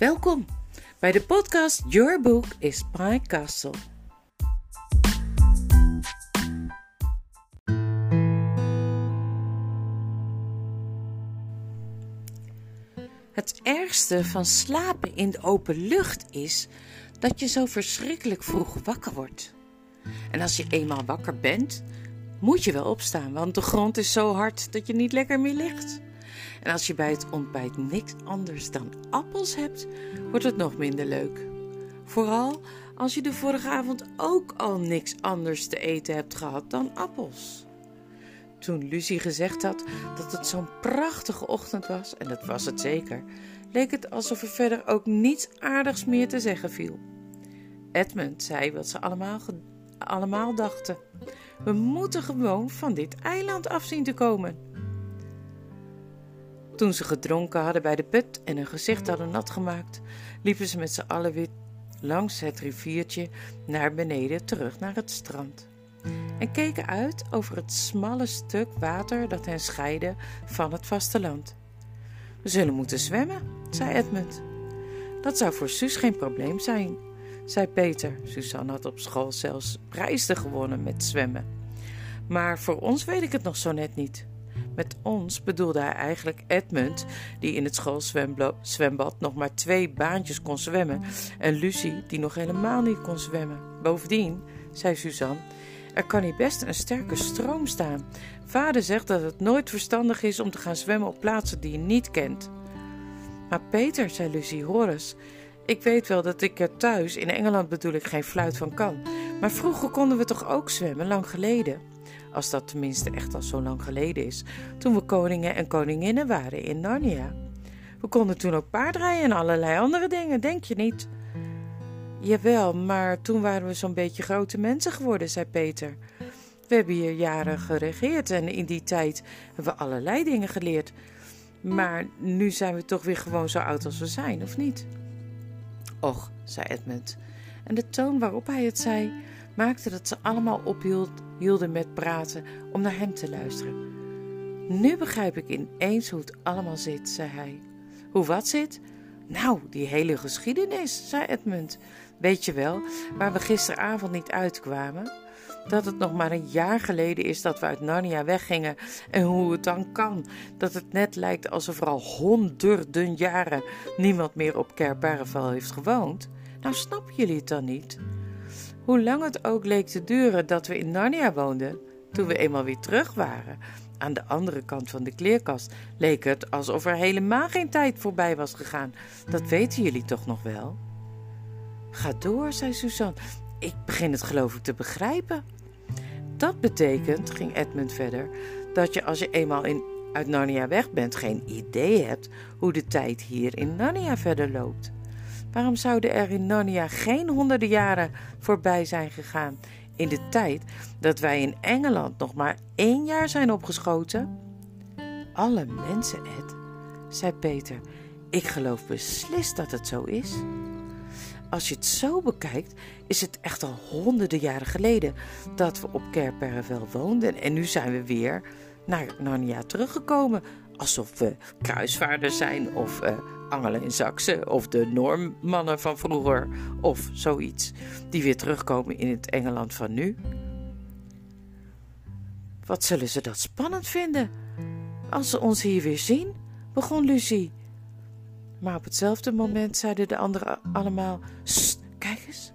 Welkom bij de podcast Your Book is My Castle. Het ergste van slapen in de open lucht is dat je zo verschrikkelijk vroeg wakker wordt. En als je eenmaal wakker bent, moet je wel opstaan, want de grond is zo hard dat je niet lekker meer ligt. En als je bij het ontbijt niks anders dan appels hebt, wordt het nog minder leuk. Vooral als je de vorige avond ook al niks anders te eten hebt gehad dan appels. Toen Lucie gezegd had dat het zo'n prachtige ochtend was, en dat was het zeker, leek het alsof er verder ook niets aardigs meer te zeggen viel. Edmund zei wat ze allemaal, allemaal dachten. We moeten gewoon van dit eiland af zien te komen. Toen ze gedronken hadden bij de put en hun gezicht hadden nat gemaakt, liepen ze met z'n allen weer langs het riviertje naar beneden terug naar het strand. En keken uit over het smalle stuk water dat hen scheidde van het vasteland. We zullen moeten zwemmen, zei Edmund. Dat zou voor Suus geen probleem zijn, zei Peter. Suzanne had op school zelfs prijzen gewonnen met zwemmen. Maar voor ons weet ik het nog zo net niet. Met ons bedoelde hij eigenlijk Edmund, die in het schoolzwembad nog maar twee baantjes kon zwemmen, en Lucie, die nog helemaal niet kon zwemmen. Bovendien, zei Suzanne, er kan hier best een sterke stroom staan. Vader zegt dat het nooit verstandig is om te gaan zwemmen op plaatsen die je niet kent. Maar Peter, zei Lucie, hoor eens. Ik weet wel dat ik er thuis, in Engeland bedoel ik, geen fluit van kan. Maar vroeger konden we toch ook zwemmen, lang geleden? Als dat tenminste echt al zo lang geleden is, toen we koningen en koninginnen waren in Narnia. We konden toen ook paardrijden en allerlei andere dingen, denk je niet? Jawel, maar toen waren we zo'n beetje grote mensen geworden, zei Peter. We hebben hier jaren geregeerd en in die tijd hebben we allerlei dingen geleerd. Maar nu zijn we toch weer gewoon zo oud als we zijn, of niet? Och, zei Edmund. En de toon waarop hij het zei, maakte dat ze allemaal ophielden met praten om naar hem te luisteren. Nu begrijp ik ineens hoe het allemaal zit, zei hij. Hoe wat zit? Nou, die hele geschiedenis, zei Edmund. Weet je wel, waar we gisteravond niet uitkwamen? Dat het nog maar een jaar geleden is dat we uit Narnia weggingen en hoe het dan kan dat het net lijkt alsof er al honderden jaren niemand meer op Kerpervel heeft gewoond. Nou, snappen jullie het dan niet? Hoe lang het ook leek te duren dat we in Narnia woonden, toen we eenmaal weer terug waren, aan de andere kant van de kleerkast, leek het alsof er helemaal geen tijd voorbij was gegaan. Dat weten jullie toch nog wel? Ga door, zei Suzanne. Ik begin het geloof ik te begrijpen. Dat betekent, ging Edmund verder, dat je als je eenmaal in, uit Narnia weg bent, geen idee hebt hoe de tijd hier in Narnia verder loopt. Waarom zouden er in Narnia geen honderden jaren voorbij zijn gegaan in de tijd dat wij in Engeland nog maar één jaar zijn opgeschoten? Alle mensen, Ed, zei Peter. Ik geloof beslist dat het zo is. Als je het zo bekijkt, is het echt al honderden jaren geleden dat we op Kerpervel woonden en nu zijn we weer naar Narnia teruggekomen, alsof we kruisvaarders zijn of uh, Angelen in Saxe of de Noormannen van vroeger of zoiets, die weer terugkomen in het Engeland van nu. Wat zullen ze dat spannend vinden als ze ons hier weer zien? begon Lucie. Maar op hetzelfde moment zeiden de anderen allemaal: Sst, kijk eens.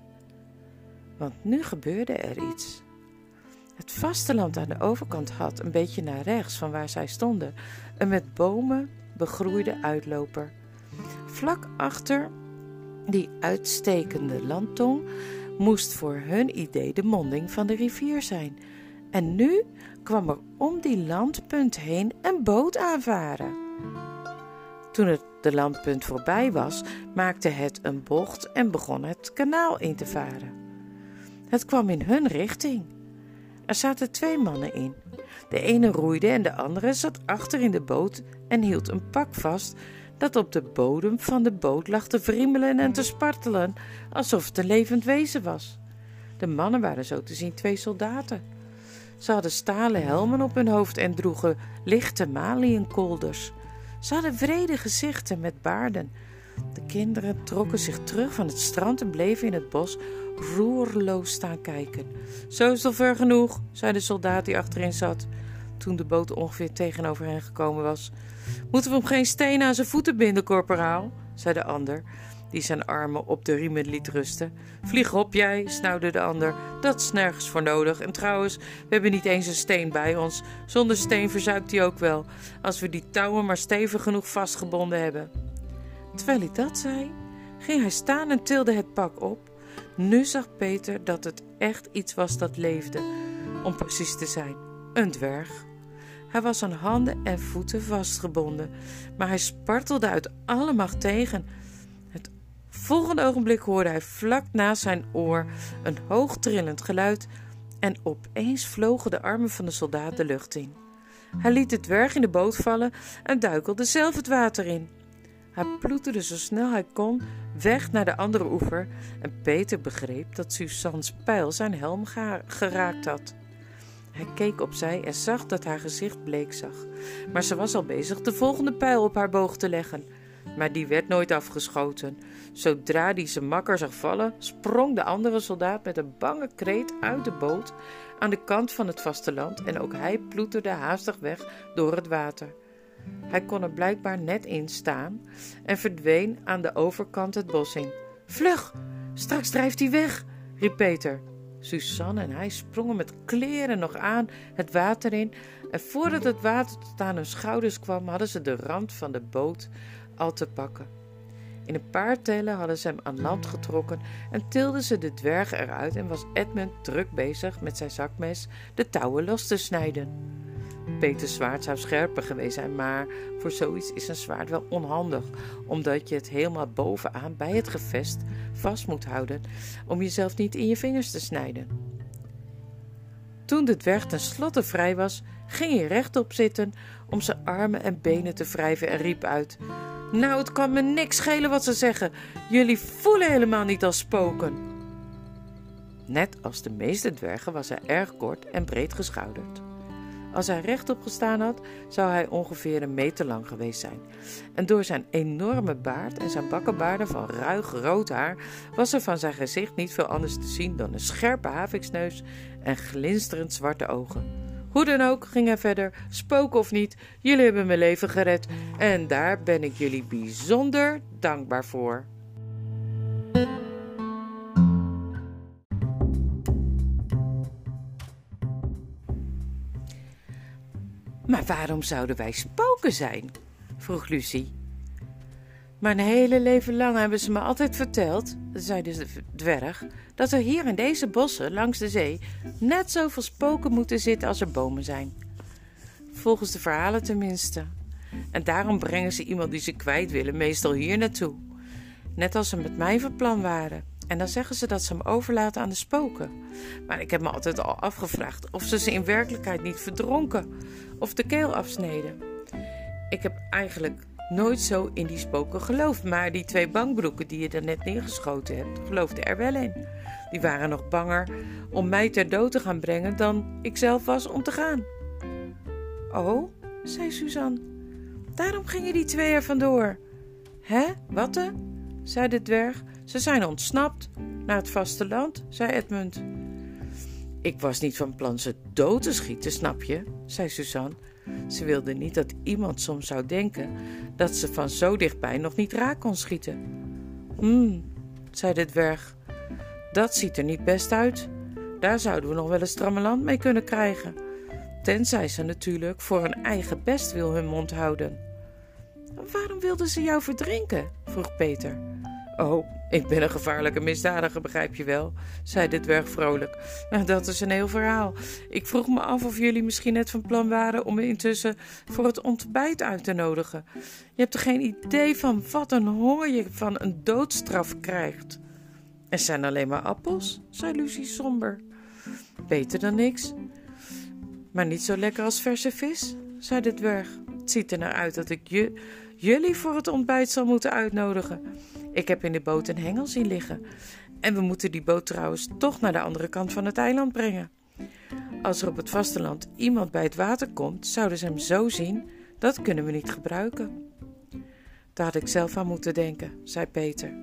Want nu gebeurde er iets. Het vasteland aan de overkant had, een beetje naar rechts van waar zij stonden, een met bomen begroeide uitloper. Vlak achter die uitstekende landtong moest voor hun idee de monding van de rivier zijn. En nu kwam er om die landpunt heen een boot aanvaren. Toen het de landpunt voorbij was, maakte het een bocht en begon het kanaal in te varen. Het kwam in hun richting. Er zaten twee mannen in. De ene roeide en de andere zat achter in de boot en hield een pak vast dat op de bodem van de boot lag te wriemelen en te spartelen, alsof het een levend wezen was. De mannen waren zo te zien twee soldaten. Ze hadden stalen helmen op hun hoofd en droegen lichte maliënkolders. Ze hadden vrede gezichten met baarden. De kinderen trokken zich terug van het strand en bleven in het bos roerloos staan kijken. Zo is genoeg, zei de soldaat die achterin zat, toen de boot ongeveer tegenover hen gekomen was. Moeten we hem geen stenen aan zijn voeten binden, korporaal? zei de ander, die zijn armen op de riemen liet rusten. Vlieg op jij, snauwde de ander. Dat is nergens voor nodig. En trouwens, we hebben niet eens een steen bij ons. Zonder steen verzuipt hij ook wel, als we die touwen maar stevig genoeg vastgebonden hebben. Terwijl hij dat zei, ging hij staan en tilde het pak op. Nu zag Peter dat het echt iets was dat leefde, om precies te zijn: een dwerg. Hij was aan handen en voeten vastgebonden, maar hij spartelde uit alle macht tegen. Het volgende ogenblik hoorde hij vlak naast zijn oor een hoog trillend geluid en opeens vlogen de armen van de soldaat de lucht in. Hij liet de dwerg in de boot vallen en duikelde zelf het water in. Hij ploeterde zo snel hij kon weg naar de andere oever en Peter begreep dat Suzanne's pijl zijn helm geraakt had. Hij keek opzij en zag dat haar gezicht bleek zag. Maar ze was al bezig de volgende pijl op haar boog te leggen. Maar die werd nooit afgeschoten. Zodra die zijn makker zag vallen, sprong de andere soldaat met een bange kreet uit de boot aan de kant van het vasteland en ook hij ploeterde haastig weg door het water. Hij kon er blijkbaar net in staan en verdween aan de overkant het bos in. Vlug, straks drijft hij weg, riep Peter. Suzanne en hij sprongen met kleren nog aan het water in en voordat het water tot aan hun schouders kwam, hadden ze de rand van de boot al te pakken. In een paar tellen hadden ze hem aan land getrokken en tilden ze de dwerg eruit en was Edmund druk bezig met zijn zakmes de touwen los te snijden. Peters zwaard zou scherper geweest zijn, maar voor zoiets is een zwaard wel onhandig, omdat je het helemaal bovenaan bij het gevest vast moet houden om jezelf niet in je vingers te snijden. Toen de dwerg tenslotte vrij was, ging hij rechtop zitten om zijn armen en benen te wrijven en riep uit: Nou, het kan me niks schelen wat ze zeggen. Jullie voelen helemaal niet als spoken. Net als de meeste dwergen was hij erg kort en breed geschouderd. Als hij rechtop gestaan had, zou hij ongeveer een meter lang geweest zijn. En door zijn enorme baard en zijn bakkenbaarden van ruig rood haar was er van zijn gezicht niet veel anders te zien dan een scherpe haviksneus en glinsterend zwarte ogen. Hoe dan ook, ging hij verder, spook of niet, jullie hebben mijn leven gered en daar ben ik jullie bijzonder dankbaar voor. Waarom zouden wij spoken zijn? vroeg Lucie. Mijn hele leven lang hebben ze me altijd verteld, zei de dwerg, dat er hier in deze bossen langs de zee net zoveel spoken moeten zitten als er bomen zijn. Volgens de verhalen tenminste. En daarom brengen ze iemand die ze kwijt willen meestal hier naartoe. Net als ze met mij van plan waren. En dan zeggen ze dat ze hem overlaten aan de spoken. Maar ik heb me altijd al afgevraagd of ze ze in werkelijkheid niet verdronken of de keel afsneden. Ik heb eigenlijk nooit zo in die spoken geloofd, maar die twee bangbroeken die je er net neergeschoten hebt, geloofde er wel in. Die waren nog banger om mij ter dood te gaan brengen dan ik zelf was om te gaan. Oh, zei Suzanne, daarom gingen die twee er vandoor. Hè, wat de? zei de dwerg. Ze zijn ontsnapt naar het vasteland, zei Edmund. Ik was niet van plan ze dood te schieten, snap je? zei Suzanne. Ze wilde niet dat iemand soms zou denken dat ze van zo dichtbij nog niet raak kon schieten. Hm, zei de dwerg. Dat ziet er niet best uit. Daar zouden we nog wel een stramme land mee kunnen krijgen. Tenzij ze natuurlijk voor hun eigen best wil hun mond houden. Waarom wilden ze jou verdrinken? vroeg Peter. Oh, ik ben een gevaarlijke misdadiger, begrijp je wel, zei de dwerg vrolijk. Nou, dat is een heel verhaal. Ik vroeg me af of jullie misschien net van plan waren om me intussen voor het ontbijt uit te nodigen. Je hebt er geen idee van wat een honger je van een doodstraf krijgt. Er zijn alleen maar appels, zei Lucie somber. Beter dan niks. Maar niet zo lekker als verse vis, zei de dwerg. Het ziet er naar uit dat ik je, jullie voor het ontbijt zal moeten uitnodigen. Ik heb in de boot een hengel zien liggen. En we moeten die boot trouwens toch naar de andere kant van het eiland brengen. Als er op het vasteland iemand bij het water komt, zouden ze hem zo zien. Dat kunnen we niet gebruiken. Daar had ik zelf aan moeten denken, zei Peter.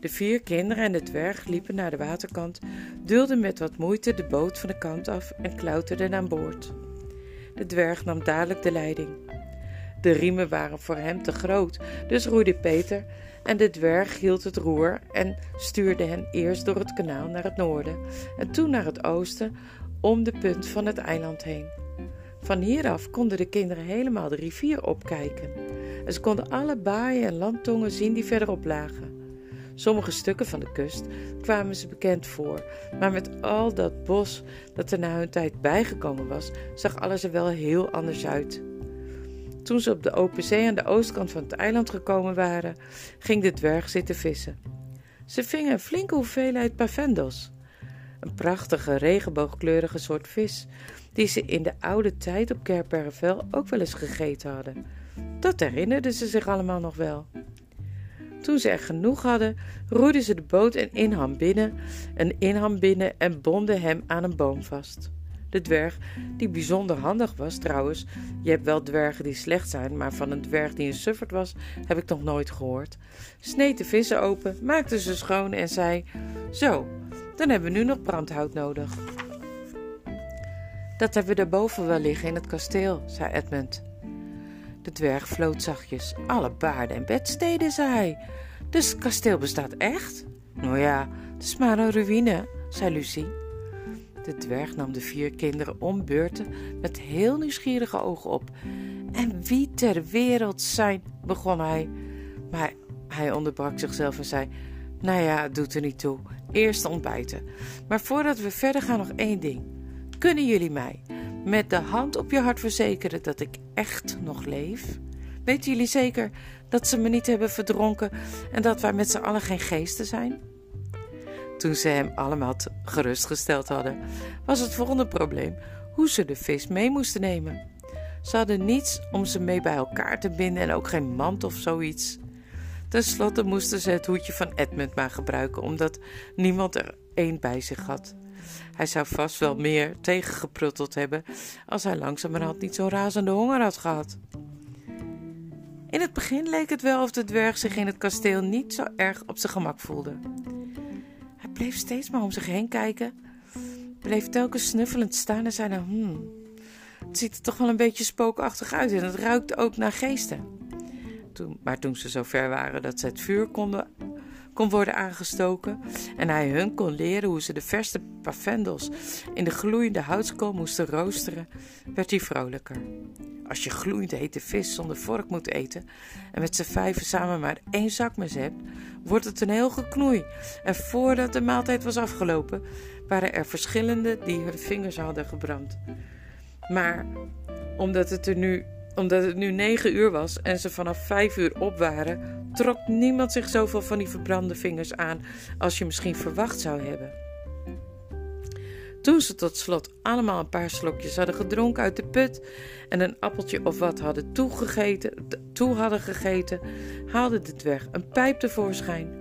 De vier kinderen en de dwerg liepen naar de waterkant, duwden met wat moeite de boot van de kant af en klauterden aan boord. De dwerg nam dadelijk de leiding. De riemen waren voor hem te groot, dus roeide Peter en de dwerg hield het roer en stuurde hen eerst door het kanaal naar het noorden en toen naar het oosten om de punt van het eiland heen. Van hieraf konden de kinderen helemaal de rivier opkijken en ze konden alle baaien en landtongen zien die verderop lagen. Sommige stukken van de kust kwamen ze bekend voor, maar met al dat bos dat er na hun tijd bijgekomen was, zag alles er wel heel anders uit. Toen ze op de open zee aan de oostkant van het eiland gekomen waren, ging de dwerg zitten vissen. Ze vingen een flinke hoeveelheid pavendos, een prachtige regenboogkleurige soort vis, die ze in de oude tijd op Kerpervel ook wel eens gegeten hadden. Dat herinnerden ze zich allemaal nog wel. Toen ze er genoeg hadden, roeiden ze de boot en inham binnen, een inham binnen en bonden hem aan een boom vast. De dwerg, die bijzonder handig was trouwens, je hebt wel dwergen die slecht zijn, maar van een dwerg die een sufferd was, heb ik nog nooit gehoord, sneed de vissen open, maakte ze schoon en zei: Zo, dan hebben we nu nog brandhout nodig. Dat hebben we daarboven wel liggen in het kasteel, zei Edmund. De dwerg floot zachtjes. Alle baarden en bedsteden, zei hij. Dus het kasteel bestaat echt? Nou ja, het is maar een ruïne, zei Lucie. De dwerg nam de vier kinderen om beurten met heel nieuwsgierige ogen op. En wie ter wereld zijn, begon hij. Maar hij onderbrak zichzelf en zei: Nou ja, het doet er niet toe. Eerst ontbijten. Maar voordat we verder gaan, nog één ding. Kunnen jullie mij met de hand op je hart verzekeren dat ik echt nog leef? Weten jullie zeker dat ze me niet hebben verdronken en dat wij met z'n allen geen geesten zijn? Toen ze hem allemaal gerustgesteld hadden, was het volgende probleem hoe ze de vis mee moesten nemen. Ze hadden niets om ze mee bij elkaar te binden en ook geen mand of zoiets. Ten slotte moesten ze het hoedje van Edmund maar gebruiken, omdat niemand er één bij zich had. Hij zou vast wel meer tegengeprutteld hebben als hij langzamerhand niet zo'n razende honger had gehad. In het begin leek het wel of de dwerg zich in het kasteel niet zo erg op zijn gemak voelde. Bleef steeds maar om zich heen kijken, bleef telkens snuffelend staan en zei dan: Hmm, het ziet er toch wel een beetje spookachtig uit en het ruikt ook naar geesten. Toen, maar toen ze zo ver waren dat ze het vuur konden kon worden aangestoken en hij hun kon leren hoe ze de verste pavendels in de gloeiende houtskool moesten roosteren, werd hij vrolijker. Als je gloeiend hete vis zonder vork moet eten en met z'n vijven samen maar één zakmes hebt, wordt het een heel geknoei. En voordat de maaltijd was afgelopen, waren er verschillende die hun vingers hadden gebrand. Maar omdat het er nu omdat het nu negen uur was en ze vanaf vijf uur op waren, trok niemand zich zoveel van die verbrande vingers aan als je misschien verwacht zou hebben. Toen ze tot slot allemaal een paar slokjes hadden gedronken uit de put en een appeltje of wat hadden toegegeten, toe hadden gegeten, haalde de dwerg een pijp tevoorschijn,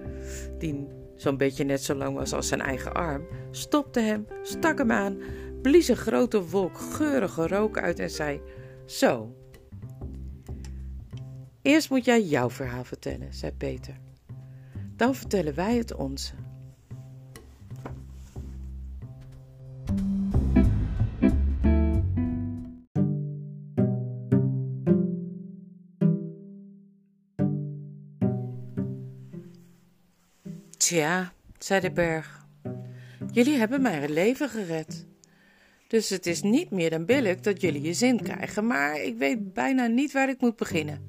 die zo'n beetje net zo lang was als zijn eigen arm, stopte hem, stak hem aan, blies een grote wolk geurige rook uit en zei: Zo, Eerst moet jij jouw verhaal vertellen, zei Peter. Dan vertellen wij het onze. Tja, zei de berg, jullie hebben mij het leven gered. Dus het is niet meer dan billig dat jullie je zin krijgen, maar ik weet bijna niet waar ik moet beginnen.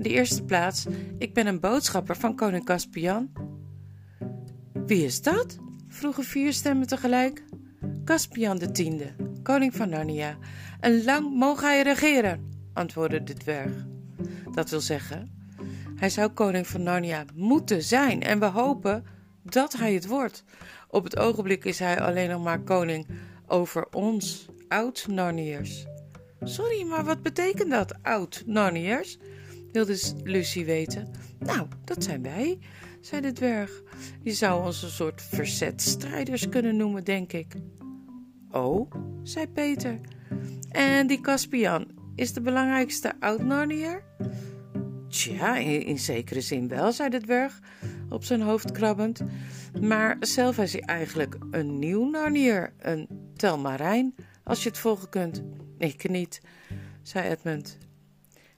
In de eerste plaats, ik ben een boodschapper van koning Caspian. Wie is dat? vroegen vier stemmen tegelijk. Caspian de tiende, koning van Narnia. En lang mogen hij regeren, antwoordde de dwerg. Dat wil zeggen, hij zou koning van Narnia moeten zijn en we hopen dat hij het wordt. Op het ogenblik is hij alleen nog maar koning over ons, oud-Narniërs. Sorry, maar wat betekent dat, oud-Narniërs? Wilde Lucie weten. Nou, dat zijn wij, zei de dwerg. Je zou ons een soort verzetstrijders kunnen noemen, denk ik. Oh, zei Peter. En die Caspian is de belangrijkste oud-Narnier? Tja, in, in, zekere zin wel, zei de dwerg, op zijn hoofd krabbend. Maar zelf is hij eigenlijk een nieuw Narnier, een telmarijn, als je het volgen kunt. Ik niet, zei Edmund.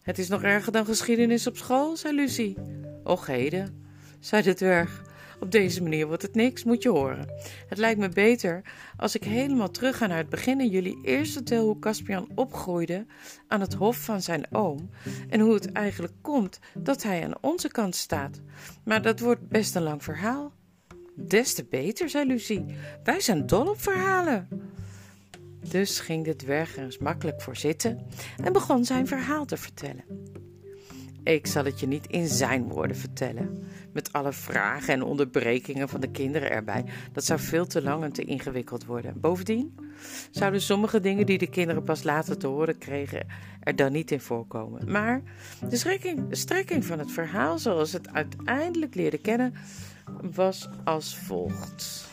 Het is nog erger dan geschiedenis op school, zei Lucie. Och heden, zei de dwerg. Op deze manier wordt het niks, moet je horen. Het lijkt me beter als ik helemaal terug ga naar het begin en jullie eerst vertel hoe Caspian opgroeide aan het hof van zijn oom en hoe het eigenlijk komt dat hij aan onze kant staat. Maar dat wordt best een lang verhaal. Des te beter, zei Lucie. Wij zijn dol op verhalen. Dus ging de dwerg er eens makkelijk voor zitten en begon zijn verhaal te vertellen. Ik zal het je niet in zijn woorden vertellen, met alle vragen en onderbrekingen van de kinderen erbij. Dat zou veel te lang en te ingewikkeld worden. Bovendien zouden sommige dingen die de kinderen pas later te horen kregen er dan niet in voorkomen. Maar de strekking, de strekking van het verhaal, zoals het uiteindelijk leerde kennen, was als volgt.